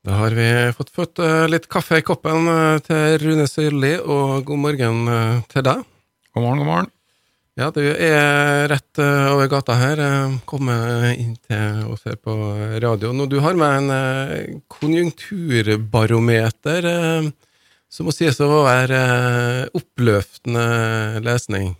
Da har vi fått fått eh, litt kaffe i koppen eh, til Rune Sørli, og god morgen eh, til deg. God morgen, god morgen. Ja, du er rett over gata her, Kommer inn til oss her på radioen, og du har med en konjunkturbarometer som må sies å være oppløftende lesning.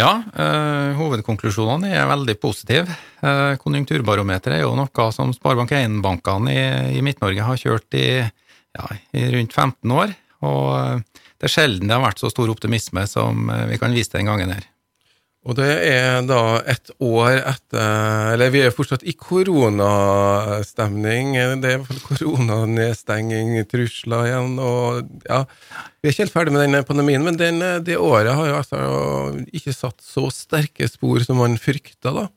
Ja, øh, hovedkonklusjonene er veldig positive. Eh, konjunkturbarometeret er jo noe som Sparebank1-bankene i, i Midt-Norge har kjørt i, ja, i rundt 15 år, og eh, det er sjelden det har vært så stor optimisme som eh, vi kan vise den gangen her. Og det er da et år etter Eller vi er fortsatt i koronastemning. Det er i hvert fall koronanedstenging, trusler igjen, og ja Vi er ikke helt ferdig med den pandemien, men den, det året har jo altså ikke satt så sterke spor som man frykta, da.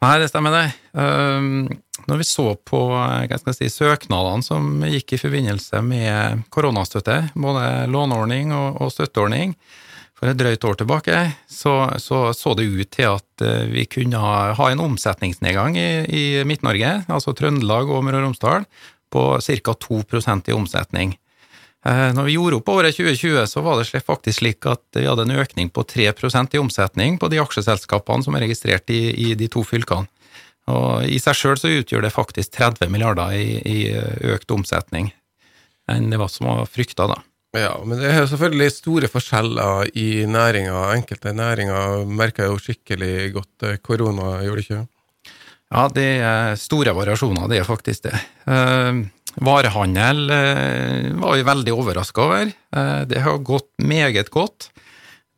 Nei, det stemmer det. Um, når vi så på hva skal jeg si, søknadene som gikk i forbindelse med koronastøtte, både låneordning og støtteordning, for et drøyt år tilbake, så, så så det ut til at eh, vi kunne ha, ha en omsetningsnedgang i, i Midt-Norge, altså Trøndelag og Møre og Romsdal, på ca. 2% i omsetning. Eh, Når vi gjorde opp året 2020, så var det faktisk slik at vi hadde en økning på 3% i omsetning på de aksjeselskapene som er registrert i, i de to fylkene. Og I seg sjøl så utgjør det faktisk 30 milliarder i, i økt omsetning enn det var som var frykta da. Ja, men det er selvfølgelig store forskjeller i næringa. Enkelte næringer merker jo skikkelig godt eh, korona, gjorde det ikke? Ja, det er store variasjoner, det er faktisk det. Eh, varehandel eh, var vi veldig overraska over. Eh, det har gått meget godt.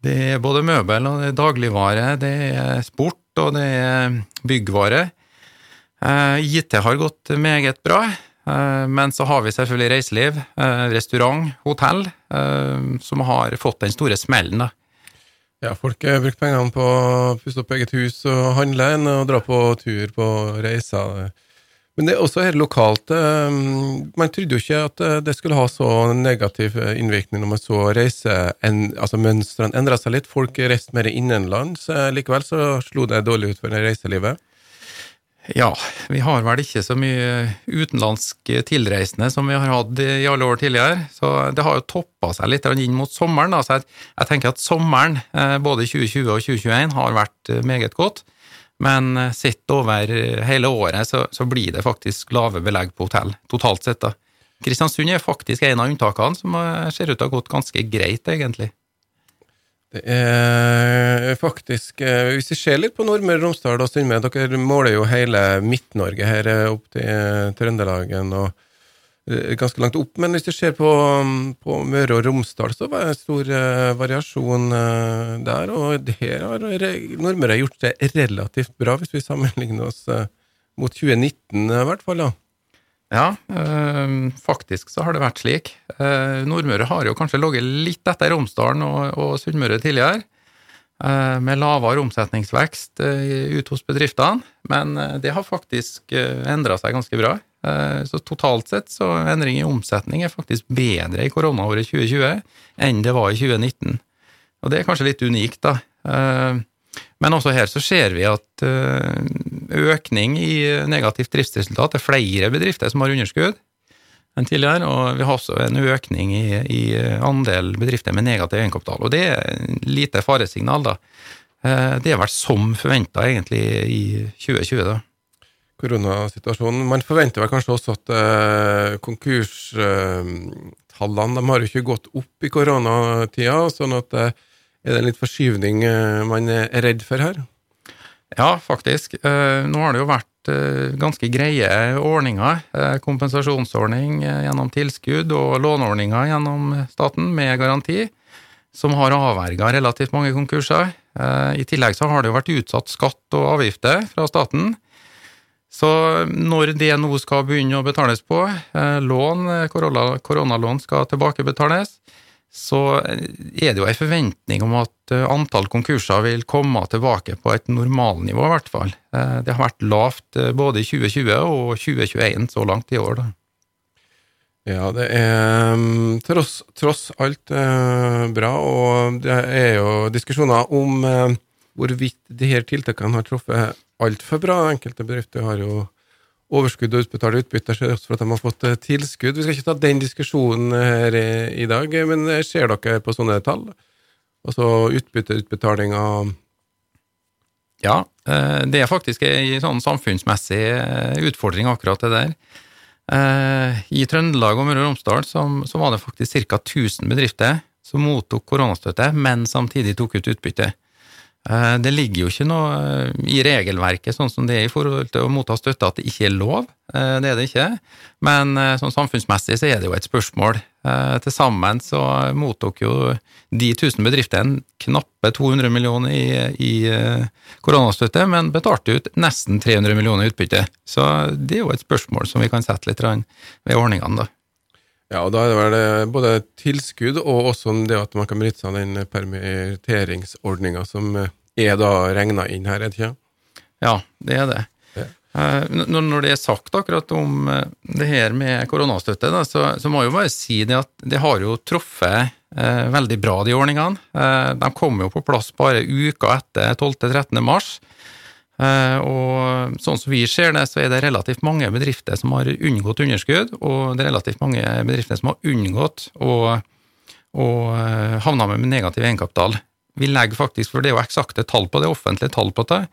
Det er både møbel og det er dagligvare, det er sport og det er byggvare. IT har gått meget bra, men så har vi selvfølgelig reiseliv, eh, restaurant, hotell, eh, som har fått den store smellen. da. Ja, folk har brukt pengene på å pusse opp eget hus og handle enn å dra på tur på reiser. Men det er også her lokalt. eh, Man trodde jo ikke at eh, det skulle ha så negativ eh, innvirkning når man så reise, altså mønstrene endra seg litt. Folk reiste mer innenlands. eh, Likevel så slo det dårlig ut for reiselivet. Ja, vi har vel ikke så mye utenlandske tilreisende som vi har hatt i alle år tidligere, så det har jo toppa seg litt inn mot sommeren. Så jeg, jeg tenker at sommeren, eh, både 2020 og 2021, har vært eh, meget godt. Men eh, sett over hele året så, så blir det faktisk lave belegg på hotell, totalt sett. da. Kristiansund er faktisk en av unntakene som ser ut til å ha gått ganske greit, egentlig. Det er faktisk eh, Hvis vi ser litt på Nordmøre og Romsdal og Sunnmøre Dere måler jo hele Midt-Norge her eh, opp til eh, Trøndelagen og ganske langt opp. Men hvis du ser på, på Møre og Romsdal, så var det stor variasjon der. Og her har Nordmøre gjort det relativt bra, hvis vi sammenligner oss mot 2019 i hvert fall. da. Ja, øh, faktisk så har det vært slik. Eh, Nordmøre har jo kanskje ligget litt etter Romsdalen og, og Sunnmøre tidligere, eh, med lavere omsetningsvekst eh, ute hos bedriftene, men eh, det har faktisk uh, endra seg ganske bra. Eh, så totalt sett så endring i omsetning er faktisk bedre i koronaåret 2020 enn det var i 2019. Og det er kanskje litt unikt, da. Eh, men også her så ser vi at eh, økning i negativt driftsresultat. Det er flere bedrifter som har underskudd enn tidligere, og vi har også en økning i, i andel bedrifter med negativ egenkapital. Og det er lite faresignal, da. Eh, Det er vel som forventa egentlig i 2020, da. Koronasituasjonen. Man forventer vel kanskje også at eh, konkurstallene de har jo ikke gått opp i koronatida, sånn at eh, er det en litt forskyvning eh, man er redd for her? Ja, faktisk. Eh, Nå har det jo vært eh, ganske greie ordninger. eh, Kompensasjonsordning gjennom tilskudd og låneordninger gjennom staten med garanti, som har avverga relativt mange konkurser. I tillegg så har det jo vært utsatt skatt og avgifter fra staten. Så når det nå skal begynne å betales på, lån, koronalån skal tilbakebetales, så er det jo en forventning om at eh, antall konkurser vil komme tilbake på et normalnivå, i hvert fall. Eh, Det har vært lavt eh, både i 2020 og 2021 så langt i år. Da. Ja, det er mm, tross, tross alt bra, og det er jo diskusjoner om hvorvidt de her tiltakene har truffet altfor bra. Enkelte bedrifter har jo overskudd og utbetalt utbytte, skjer også for at de har fått eh, tilskudd. Vi skal ikke ta den diskusjonen her i, dag, men eh, ser dere på sånne tall? Altså utbytteutbetalinger Ja, eh, det er faktisk en sånn samfunnsmessig utfordring, akkurat det der. I Trøndelag og Møre og Romsdal så var det faktisk ca. 1000 bedrifter som mottok koronastøtte, men samtidig tok ut utbytte. Eh, det ligger jo ikke noe eh, i regelverket sånn som det er i forhold til å motta støtte at det ikke er lov, eh, det er det ikke. Men sånn samfunnsmessig så er det jo et spørsmål. Til sammen så mottok jo de 1000 bedriftene knappe 200 millioner i, i koronastøtte, men betalte ut nesten 300 millioner i utbytte. Så det er jo et spørsmål som vi kan sette litt ved ordningene, da. Ja, og da er det vel både tilskudd og også det at man kan benytte seg av den permitteringsordninga som er da regna inn her, er det ikke? Ja, det er det. Ja. Eh, når det er sagt akkurat om eh, det her med koronastøtte, da, så, så, må jeg jo bare si det at det har jo truffet eh, veldig bra, de ordningene. Eh, de kom jo på plass bare uka etter 12.-13. mars. Eh, og sånn som vi ser det, så er det relativt mange bedrifter som har unngått underskudd, og det er relativt mange bedrifter som har unngått å, å eh, havne med negativ egenkapital. Vi legger faktisk, for det er jo eksakte tall på det, offentlige tall på det,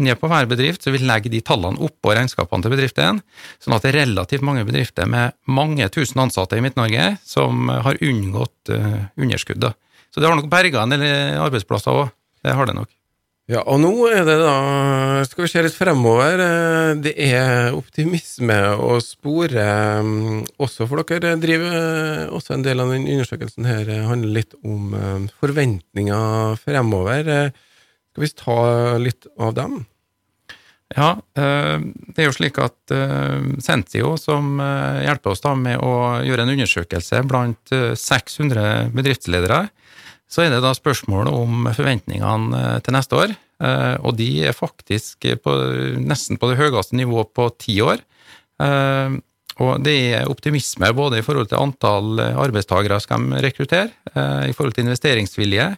ned på hver bedrift, så vi legger de tallene oppå regnskapene til bedriften, sånn at det er relativt mange bedrifter med mange tusen ansatte i Midt-Norge som har unngått uh, underskudd. Så det har nok berga en del arbeidsplasser òg, det har det nok. Ja, og nå er det da Skal vi se litt fremover. Eh, det er optimisme å spore mm, også for dere. driver eh, også en del av den undersøkelsen her eh, handler litt om forventninger fremover. Skal vi ta litt av dem? Ja, det er jo slik at Sentio, som hjelper oss da med å gjøre en undersøkelse blant 600 bedriftsledere, så er det da spørsmålet om forventningene eh, til neste år, eh, og de er faktisk på, nesten på det høyeste nivået på ti år. Eh, og det er optimisme både i forhold til antall arbeidstakere skal de rekruttere, i forhold til investeringsvilje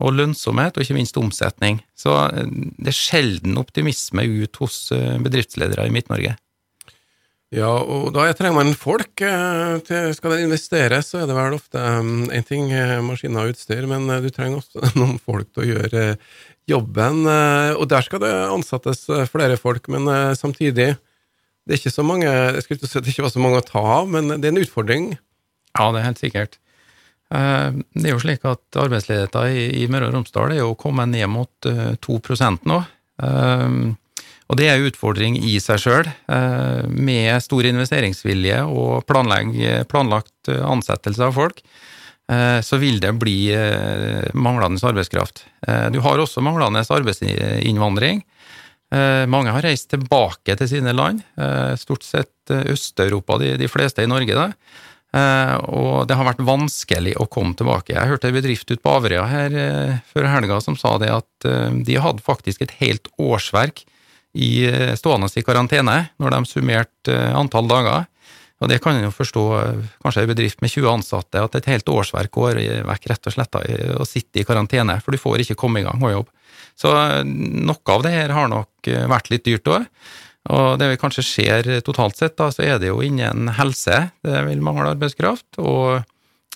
og lønnsomhet, og ikke minst omsetning. Så det er sjelden optimisme ut hos bedriftsledere i Midt-Norge. Ja, og da trenger man folk. Eh, til, skal det investeres, så er det vel ofte én um, ting, eh, maskiner og utstyr, men eh, du trenger også noen folk til å gjøre jobben. Og der skal det ansettes flere folk, men samtidig det er ikke så mange jeg skulle si at det ikke var så mange å ta av, men det er en utfordring. Ja, det er helt sikkert. Det er jo slik at arbeidsledigheten i Møre og Romsdal er jo kommet ned mot 2% nå. Og det er utfordring i seg sjøl, eh, med stor investeringsvilje og planlagt ansettelse av folk. Eh, så vil det bli eh, manglende arbeidskraft. Du har også manglende arbeidsinnvandring. Mange har reist tilbake til sine land, stort sett Øst-Europa, de, de, fleste i Norge. da. Og det har vært vanskelig å komme tilbake. Jeg hørte en bedrift ute på Averøya her før helga som sa det at de hadde faktisk et helt årsverk i, eh, stående i karantene når de summerte eh, antall dager. Og det kan en jo forstå, eh, kanskje en bedrift med 20 ansatte, at et helt årsverk går vekk rett og slett å sitte i karantene, for du får ikke komme i gang og jobb. Så noe av det her har nok vært litt dyrt òg. Og det vi kanskje ser totalt sett, da, så er det jo innen helse det vil mangle arbeidskraft, og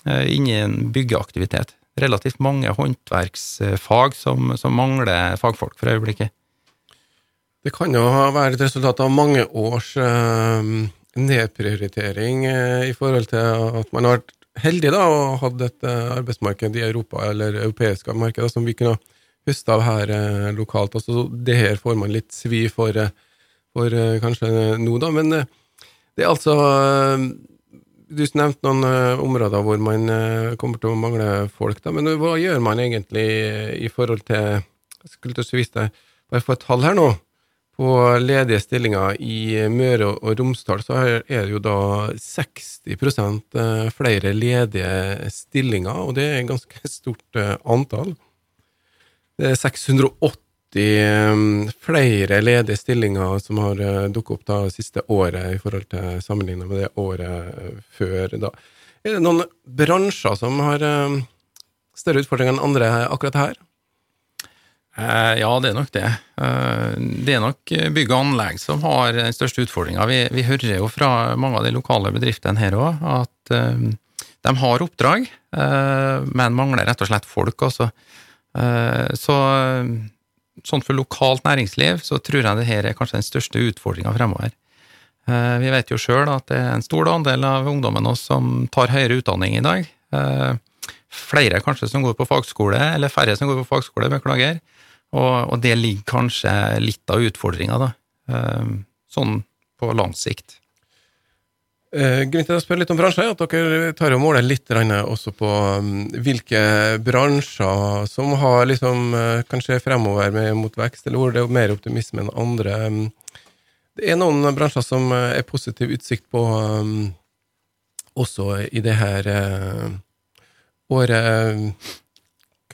innen byggeaktivitet. Relativt mange håndverksfag som, som mangler fagfolk for øyeblikket. Det kan jo være et resultat av mange års eh, nedprioritering eh, i forhold til at man har vært heldig da, og hatt et eh, arbeidsmarked i Europa, eller europeiske markeder, som vi kunne høste av her eh, lokalt. Altså, det her får man litt svi for, for kanskje nå, da. Men det er altså Du nevnte noen områder hvor man kommer til å mangle folk, da. Men hva gjør man egentlig i forhold til Jeg skulle til å vise deg bare få et tall her nå. På ledige stillinger i Møre og Romsdal så er det jo da 60 eh, flere ledige stillinger, og det er et ganske stort eh, antall. Det er 680 eh, flere ledige stillinger som har dukket opp da siste året, i forhold til sammenlignet med det året før. da. Er det noen bransjer som har større utfordringer enn andre akkurat her? Eh, ja, det er nok det. Eh, det er nok bygg og anlegg som har den største utfordringa. Vi, vi, hører jo fra mange av de lokale bedriftene her òg at eh, de har oppdrag, men mangler rett og slett folk, Også. Så sånn for lokalt næringsliv så tror jeg det her er kanskje den største utfordringa fremover. Vi vet jo sjøl at det er en stor andel av ungdommen oss som tar høyere utdanning i dag. Flere kanskje som går på fagskole, eller færre som går på fagskole, beklager. Og, og det ligger kanskje litt av utfordringa, da. Ehm, sånn på lang sikt. Eh, grunnen til å spørre litt om bransjer, er at dere tar og måler litt også på um, hvilke bransjer som har liksom, uh, kanskje fremover med, mot vekst, eller hvor det er mer optimisme enn andre. Um, det er noen bransjer som uh, er positiv utsikt på um, også i det her året.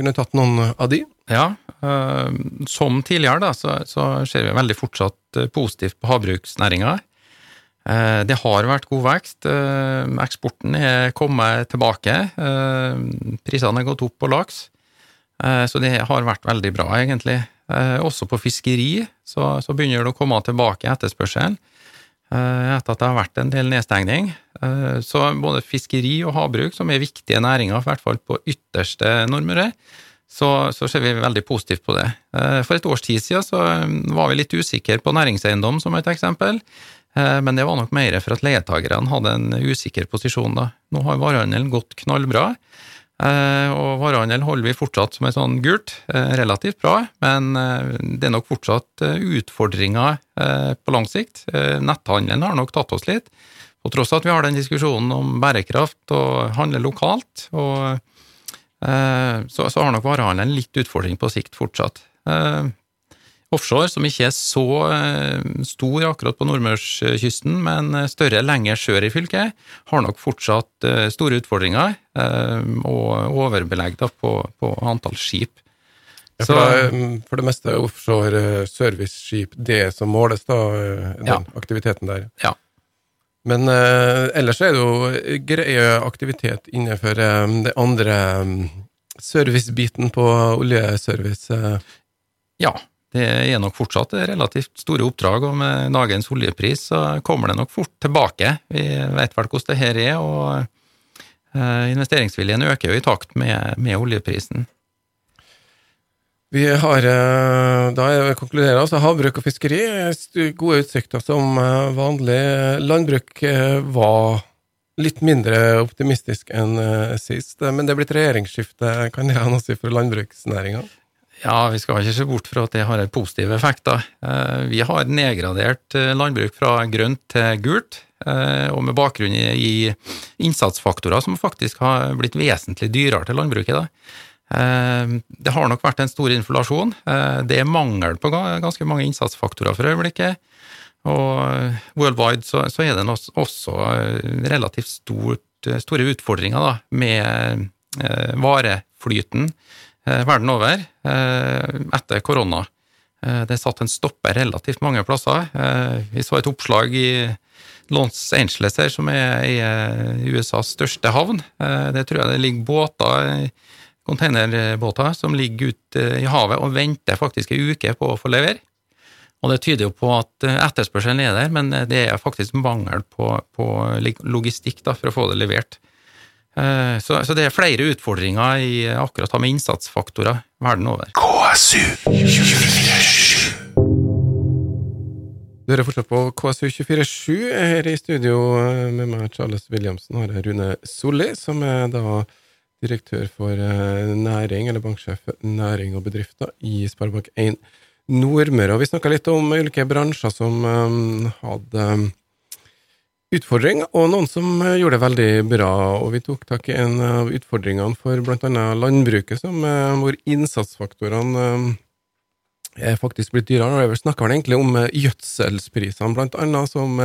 Kunne tatt noen av de? Ja, uh, som tidligere da, så, så, ser vi veldig fortsatt uh, positivt på havbruksnæringa. Uh, det har vært god vekst. Eksporten er kommet tilbake. Prisene er gått opp på laks. Så det har vært veldig bra, egentlig. Også på fiskeri så, så begynner det å komme tilbake etterspørselen etter at det har vært en del nedstengning. Så både fiskeri og havbruk, som er viktige næringer, i hvert fall på ytterste Nordmøre, så, så, ser vi veldig positivt på det. Eh, for et års tid siden så eh, var vi litt usikre på næringseiendom, som et eksempel. Eh, men det var nok mer for at leietakerne hadde en usikker posisjon da. Nå har varehandelen gått knallbra, og varehandel holder vi fortsatt som et sånn gult, relativt bra, men det er nok fortsatt utfordringer på lang sikt. Netthandelen har nok tatt oss litt, på tross av at vi har den diskusjonen om bærekraft og handle lokalt. og Eh, så, så har nok varehandelen litt utfordring på sikt fortsatt. Eh, offshore, som ikke er så eh, stor akkurat på nordmørskysten, men større lenger sør i fylket, har nok fortsatt store utfordringer og overbelegg på, på antall skip. Ja, for, da, for, det meste offshore serviceskip, det som måles, da, den ja. aktiviteten der? Ja. Men uh, ellers er det jo greie aktivitet innenfor um, det andre um, servicebiten på oljeservice. Uh. Ja, det er nok fortsatt relativt store oppdrag, og med dagens oljepris så kommer det nok fort tilbake. Vi vet vel hvordan det her er, og uh, investeringsviljen øker jo i takt med, med oljeprisen. Vi har, eh, da konkluderer altså havbruk og fiskeri gode utsikter som eh, vanlig. Landbruk eh, var litt mindre optimistisk enn sist, men det er blitt regjeringsskifte. Kan jeg noe si for landbruksnæringa? Ja, vi skal ikke se bort fra at det har en positiv effekt. Da. Vi har nedgradert landbruk fra grønt til gult, og med bakgrunn i innsatsfaktorer som faktisk har blitt vesentlig dyrere til landbruket. Da. Eh, det har nok vært en stor inflasjon. Eh, det er mangel på ganske mange innsatsfaktorer for øyeblikket. Og worldwide så, er det også relativt stort, store utfordringer da, med eh, vareflyten verden over etter korona. Det er satt en stopper relativt mange plasser. Vi så et oppslag i Los Angeles her, som er USAs største havn. Det tror jeg det ligger båter containerbåter som ligger ute i havet og venter faktisk ei uke på å få levere. Og det tyder jo på at eh, etterspørselen er der, men eh, det er faktisk mangel på, på logistikk da, for å få det levert. Eh, så, så, det er flere utfordringer i akkurat med innsatsfaktorer verden over. KSU 247 Du hører fortsatt på KSU 247. Her i studio med meg, Charles Williamsen, har jeg Rune Solli, som er da direktør for eh, næring, eller banksjef næring og bedrifter i Sparebank1 Nordmøre. Og vi snakka litt om ulike bransjer som um, hadde utfordring, og noen som gjorde det veldig bra. Og vi tok tak i en av utfordringene for annet landbruket, som, hvor innsatsfaktorene er faktisk blitt dyrere. Og vi snakka vel egentlig om gjødselsprisene, annet, som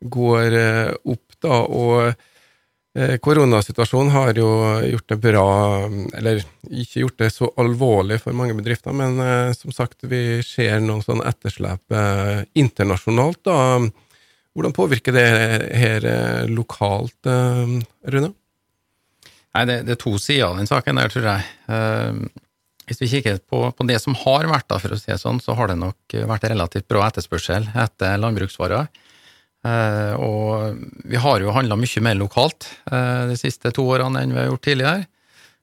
går opp, da. og Eh, koronasituasjonen har jo gjort det bra, eller ikke gjort det så alvorlig for mange bedrifter, men eh, som sagt, vi ser noen sånn etterslep eh, internasjonalt. da. Hvordan påvirker det her lokalt, Rune? Nei, det, det, er to sider av den saken der, tror jeg. Hvis vi kikker på, på, det som har vært, da, for å si det sånn, så har det nok vært relativt bra etterspørsel etter landbruksvarer. Eh, og vi har jo handla mye mer lokalt eh, de siste to årene enn vi har gjort tidligere.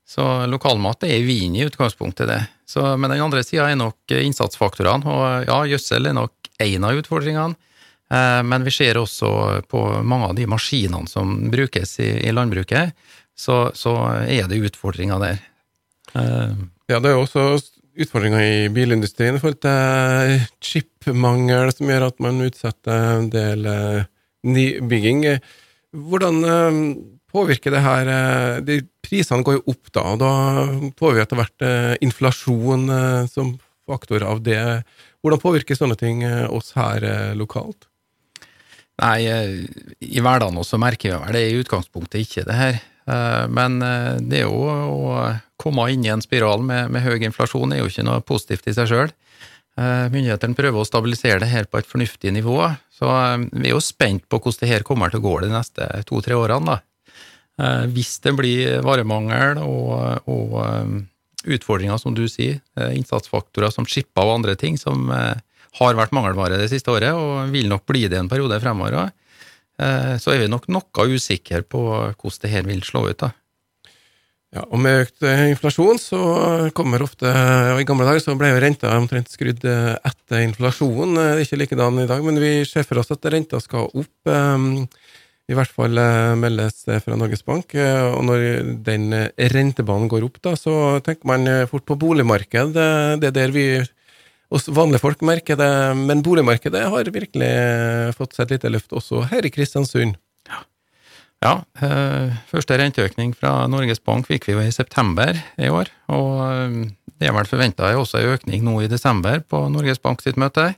Så lokalmat er vin i utgangspunktet, det. Så, men den andre sida er nok innsatsfaktorene. Og ja, gjødsel er nok én av utfordringene. Eh, men vi ser også på mange av de maskinene som brukes i, i landbruket, så, så, er det utfordringer der. Uh, ja, det er jo også utfordringer i bilindustrien i forhold til chipmangel, som gjør at man utsetter en del uh, nybygging. Hvordan uh, påvirker det her de Prisene går jo opp da, og da påvirker etter hvert inflasjon som faktor av det. Hvordan påvirker sånne ting oss her lokalt? Nei, i hverdagen også merker vi vel det i utgangspunktet ikke, det her. Eh, men eh, det er jo å komme inn i en spiral med, med høy inflasjon er jo ikke noe positivt i seg sjøl. Eh, myndighetene prøver å stabilisere det her på et fornuftig nivå, så vi er jo spent på hvordan det her kommer til å gå de neste to-tre årene. da. Hvis det blir varemangel og, og utfordringer, som du sier, innsatsfaktorer som chipper og andre ting, som har vært mangelvare det siste året, og vil nok bli det en periode fremover òg, så er vi nok noe usikre på hvordan det her vil slå ut. da. Ja, og med økt eh, inflasjon så kommer ofte og I gamle dager så ble jo renta omtrent skrudd eh, etter inflasjonen. Ikke likedan i dag, men vi ser for oss at renta skal opp. I hvert fall meldes det fra Norges Bank. Og når den rentebanen går opp, da, så tenker man fort på boligmarked. Det er der vi oss vanlige folk merker det, men boligmarkedet har virkelig fått seg et lite løft også her i Kristiansund. Ja. ja øh, første renteøkning fra Norges Bank fikk vi jo i september i år, og eh, det er vel forventa også en økning nå i desember på Norges Bank sitt møte.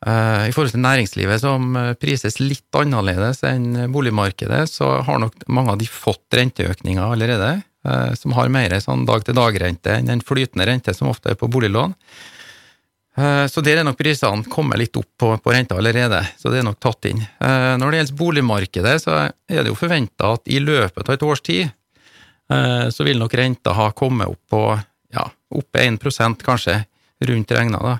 Eh, I forhold til næringslivet, som prises litt annerledes enn boligmarkedet, så har nok mange av de fått renteøkninger allerede, som har mer sånn dag-til-dag-rente enn den flytende rente som ofte er på boliglån. Eh, så der er nok prisene kommet litt opp på, på renta allerede, så det er nok tatt inn. Eh, når det gjelder boligmarkedet, så er det jo forventa at i løpet av et års tid eh, så vil nok renta ha kommet opp på ja, opp 1% kanskje, rundt regna.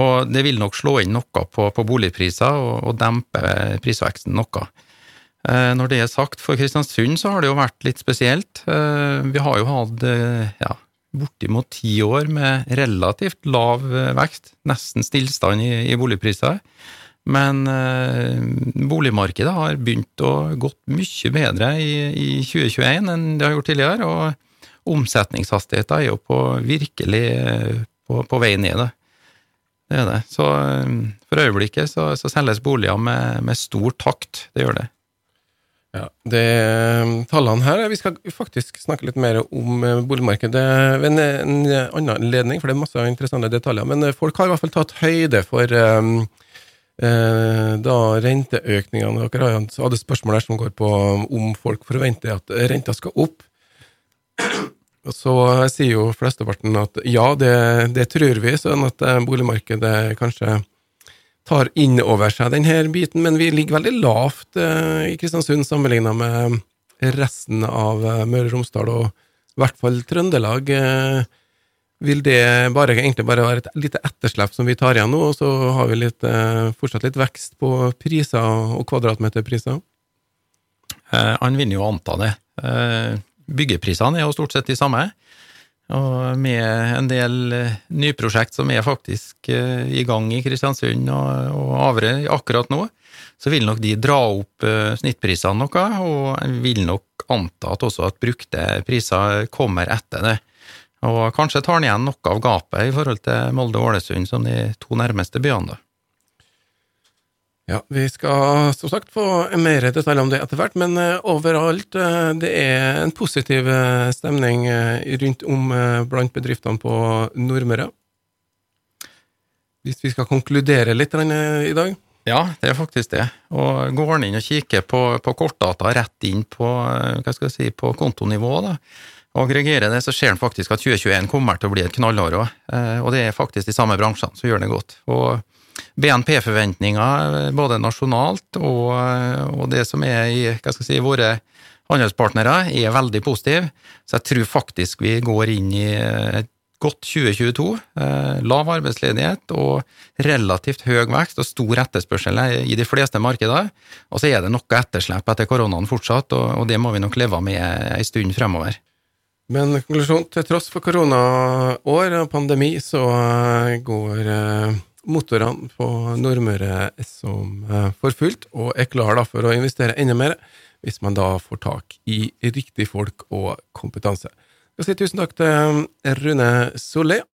Og det vil nok slå inn noe på, på boligpriser og, og, dempe prisveksten noe. Når det er sagt, for Kristiansund så har det jo vært litt spesielt. Vi har jo hatt ja, bortimot ti år med relativt lav eh, vekst, nesten stillstand i, i boligpriser. Men eh, boligmarkedet har begynt å gått mye bedre i, i 2021 enn det har gjort tidligere, og omsetningshastigheten er jo på virkelig eh, på, på vei ned. Det er det. Så eh, for øyeblikket så, så selges boliger med, med stor takt, det gjør det. Ja, det Tallene her Vi skal faktisk snakke litt mer om eh, boligmarkedet ved en, en annen anledning, for det er masse interessante detaljer. Men eh, folk har i hvert fall tatt høyde for um, uh, da renteøkningene. Dere hadde spørsmål her som går på om folk forventer at renta skal opp. Så sier jo flesteparten at ja, det, det tror vi, sånn at boligmarkedet kanskje tar inn over seg denne biten, men vi ligger veldig lavt eh, i Kristiansund sammenligna med resten av eh, Møre og Romsdal, og i hvert fall Trøndelag. Eh, vil det bare, egentlig bare være et lite etterslep som vi tar igjen nå, og så har vi litt, eh, fortsatt litt vekst på priser og kvadratmeterpriser? Han vinner jo anta det. Byggeprisene er jo stort sett de samme. Og med en del eh, nyprosjekt som er faktisk eh, i gang i Kristiansund og, og Avre akkurat nå, så vil nok de dra opp eh, snittprisene noe, og vil nok anta at også at brukte priser kommer etter det. Og kanskje tar han igjen noe av gapet i forhold til Molde og Ålesund som de to nærmeste byene. da. Ja, vi skal som sagt få mer detaljer om det etter hvert, men uh, overalt uh, det er en positiv uh, stemning rundt om blant bedriftene på Nordmøre. Hvis vi skal konkludere litt i dag? Ja, det er faktisk det. Og Går en inn og kikker på, på kortdata rett inn på, hva skal jeg si, på kontonivå, da, og aggregerer det, så ser en faktisk at 2021 kommer til å bli et knallår òg. Og det er faktisk de samme bransjene som gjør det godt. Og BNP-forventninger både nasjonalt og, og, det som er i si, våre handelspartnere, er veldig positive. Så jeg tror faktisk vi går inn i et godt 2022. Eh, lav arbeidsledighet og relativt høy vekst og stor etterspørsel i de fleste markeder. Og så er det noe etterslep etter koronaen fortsatt, og, det må vi nok leve med ei stund fremover. Men konklusjon, til tross for koronaår og pandemi, så eh, går eh, motorene på Nordmøre som eh, for fullt, og er klar for å investere enda mer, hvis man da får tak i riktig folk og kompetanse. Jeg vil si tusen takk til Rune Solli.